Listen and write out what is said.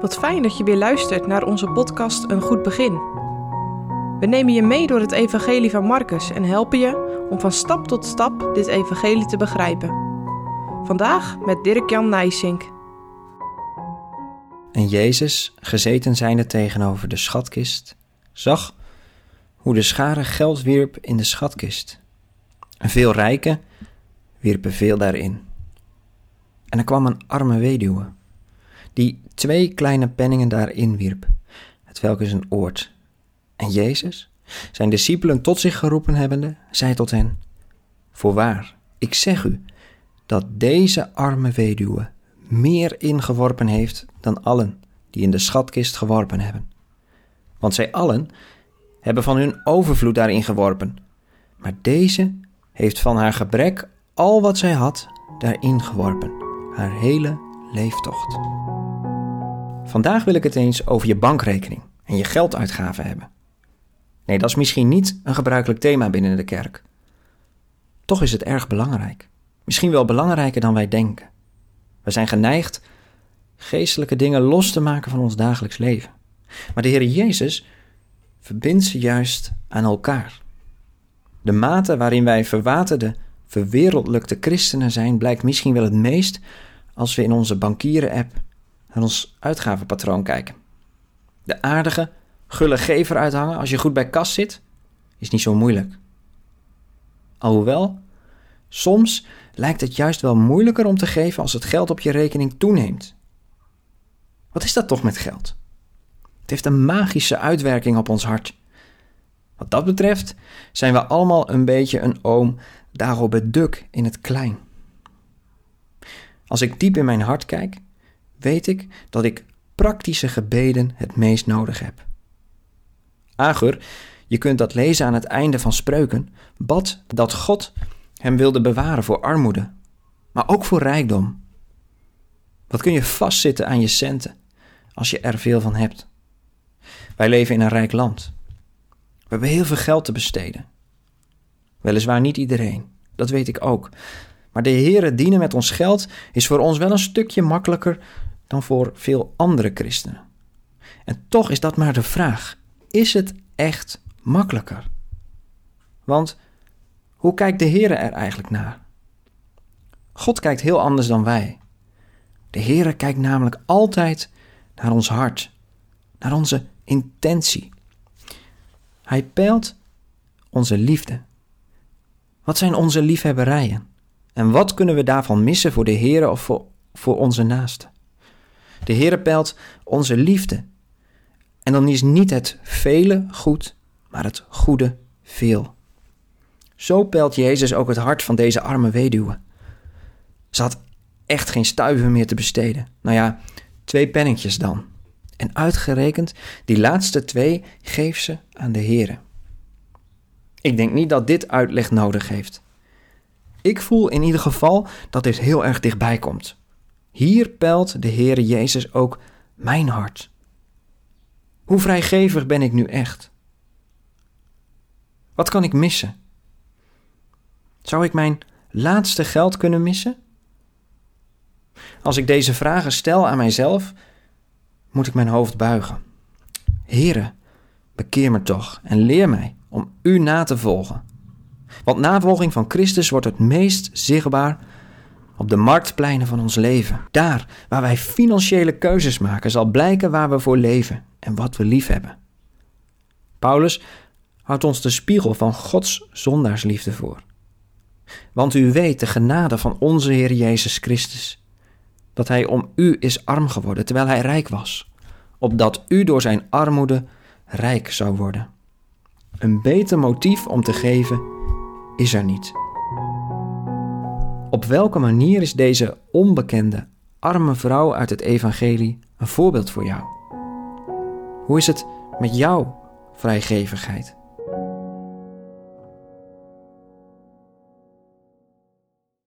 Wat fijn dat je weer luistert naar onze podcast Een Goed Begin. We nemen je mee door het Evangelie van Marcus en helpen je om van stap tot stap dit Evangelie te begrijpen. Vandaag met Dirk-Jan Nijsink. En Jezus, gezeten zijnde tegenover de schatkist, zag hoe de schare geld wierp in de schatkist. En veel rijken wierpen veel daarin. En er kwam een arme weduwe, die twee kleine penningen daarin wierp, het welk is een oord. En Jezus, zijn discipelen tot zich geroepen hebbende, zei tot hen, Voorwaar, ik zeg u, dat deze arme weduwe meer ingeworpen heeft dan allen die in de schatkist geworpen hebben. Want zij allen hebben van hun overvloed daarin geworpen, maar deze heeft van haar gebrek al wat zij had daarin geworpen, haar hele leeftocht. Vandaag wil ik het eens over je bankrekening en je gelduitgaven hebben. Nee, dat is misschien niet een gebruikelijk thema binnen de kerk. Toch is het erg belangrijk. Misschien wel belangrijker dan wij denken. We zijn geneigd geestelijke dingen los te maken van ons dagelijks leven. Maar de Heer Jezus verbindt ze juist aan elkaar. De mate waarin wij verwaterde, verwereldlijkte christenen zijn, blijkt misschien wel het meest als we in onze bankieren-app naar ons uitgavenpatroon kijken. De aardige, gulle gever uithangen als je goed bij kas zit, is niet zo moeilijk. Alhoewel, soms lijkt het juist wel moeilijker om te geven als het geld op je rekening toeneemt. Wat is dat toch met geld? Het heeft een magische uitwerking op ons hart. Wat dat betreft zijn we allemaal een beetje een oom Dagobert Duck in het klein. Als ik diep in mijn hart kijk, weet ik dat ik praktische gebeden het meest nodig heb. Agur, je kunt dat lezen aan het einde van Spreuken, bad dat God hem wilde bewaren voor armoede, maar ook voor rijkdom. Wat kun je vastzitten aan je centen als je er veel van hebt? Wij leven in een rijk land. We hebben heel veel geld te besteden. Weliswaar niet iedereen, dat weet ik ook. Maar de Heere dienen met ons geld is voor ons wel een stukje makkelijker dan voor veel andere christenen. En toch is dat maar de vraag: is het echt makkelijker? Want hoe kijkt de Heere er eigenlijk naar? God kijkt heel anders dan wij. De Heere kijkt namelijk altijd naar ons hart, naar onze intentie. Hij peilt onze liefde. Wat zijn onze liefhebberijen? En wat kunnen we daarvan missen voor de Heere of voor, voor onze naasten? De Heere peilt onze liefde. En dan is niet het vele goed, maar het goede veel. Zo peilt Jezus ook het hart van deze arme weduwe. Ze had echt geen stuiver meer te besteden. Nou ja, twee pennetjes dan. En uitgerekend, die laatste twee geeft ze aan de Heere. Ik denk niet dat dit uitleg nodig heeft. Ik voel in ieder geval dat dit heel erg dichtbij komt. Hier pelt de Heere Jezus ook mijn hart. Hoe vrijgevig ben ik nu echt? Wat kan ik missen? Zou ik mijn laatste geld kunnen missen? Als ik deze vragen stel aan mijzelf, moet ik mijn hoofd buigen. Heere, bekeer me toch en leer mij om U na te volgen. Want navolging van Christus wordt het meest zichtbaar op de marktpleinen van ons leven. Daar waar wij financiële keuzes maken, zal blijken waar we voor leven en wat we lief hebben. Paulus houdt ons de spiegel van Gods zondaarsliefde voor. Want u weet de genade van onze Heer Jezus Christus, dat Hij om u is arm geworden terwijl Hij rijk was, opdat u door Zijn armoede rijk zou worden. Een beter motief om te geven is er niet. Op welke manier is deze onbekende, arme vrouw uit het Evangelie een voorbeeld voor jou? Hoe is het met jouw vrijgevigheid?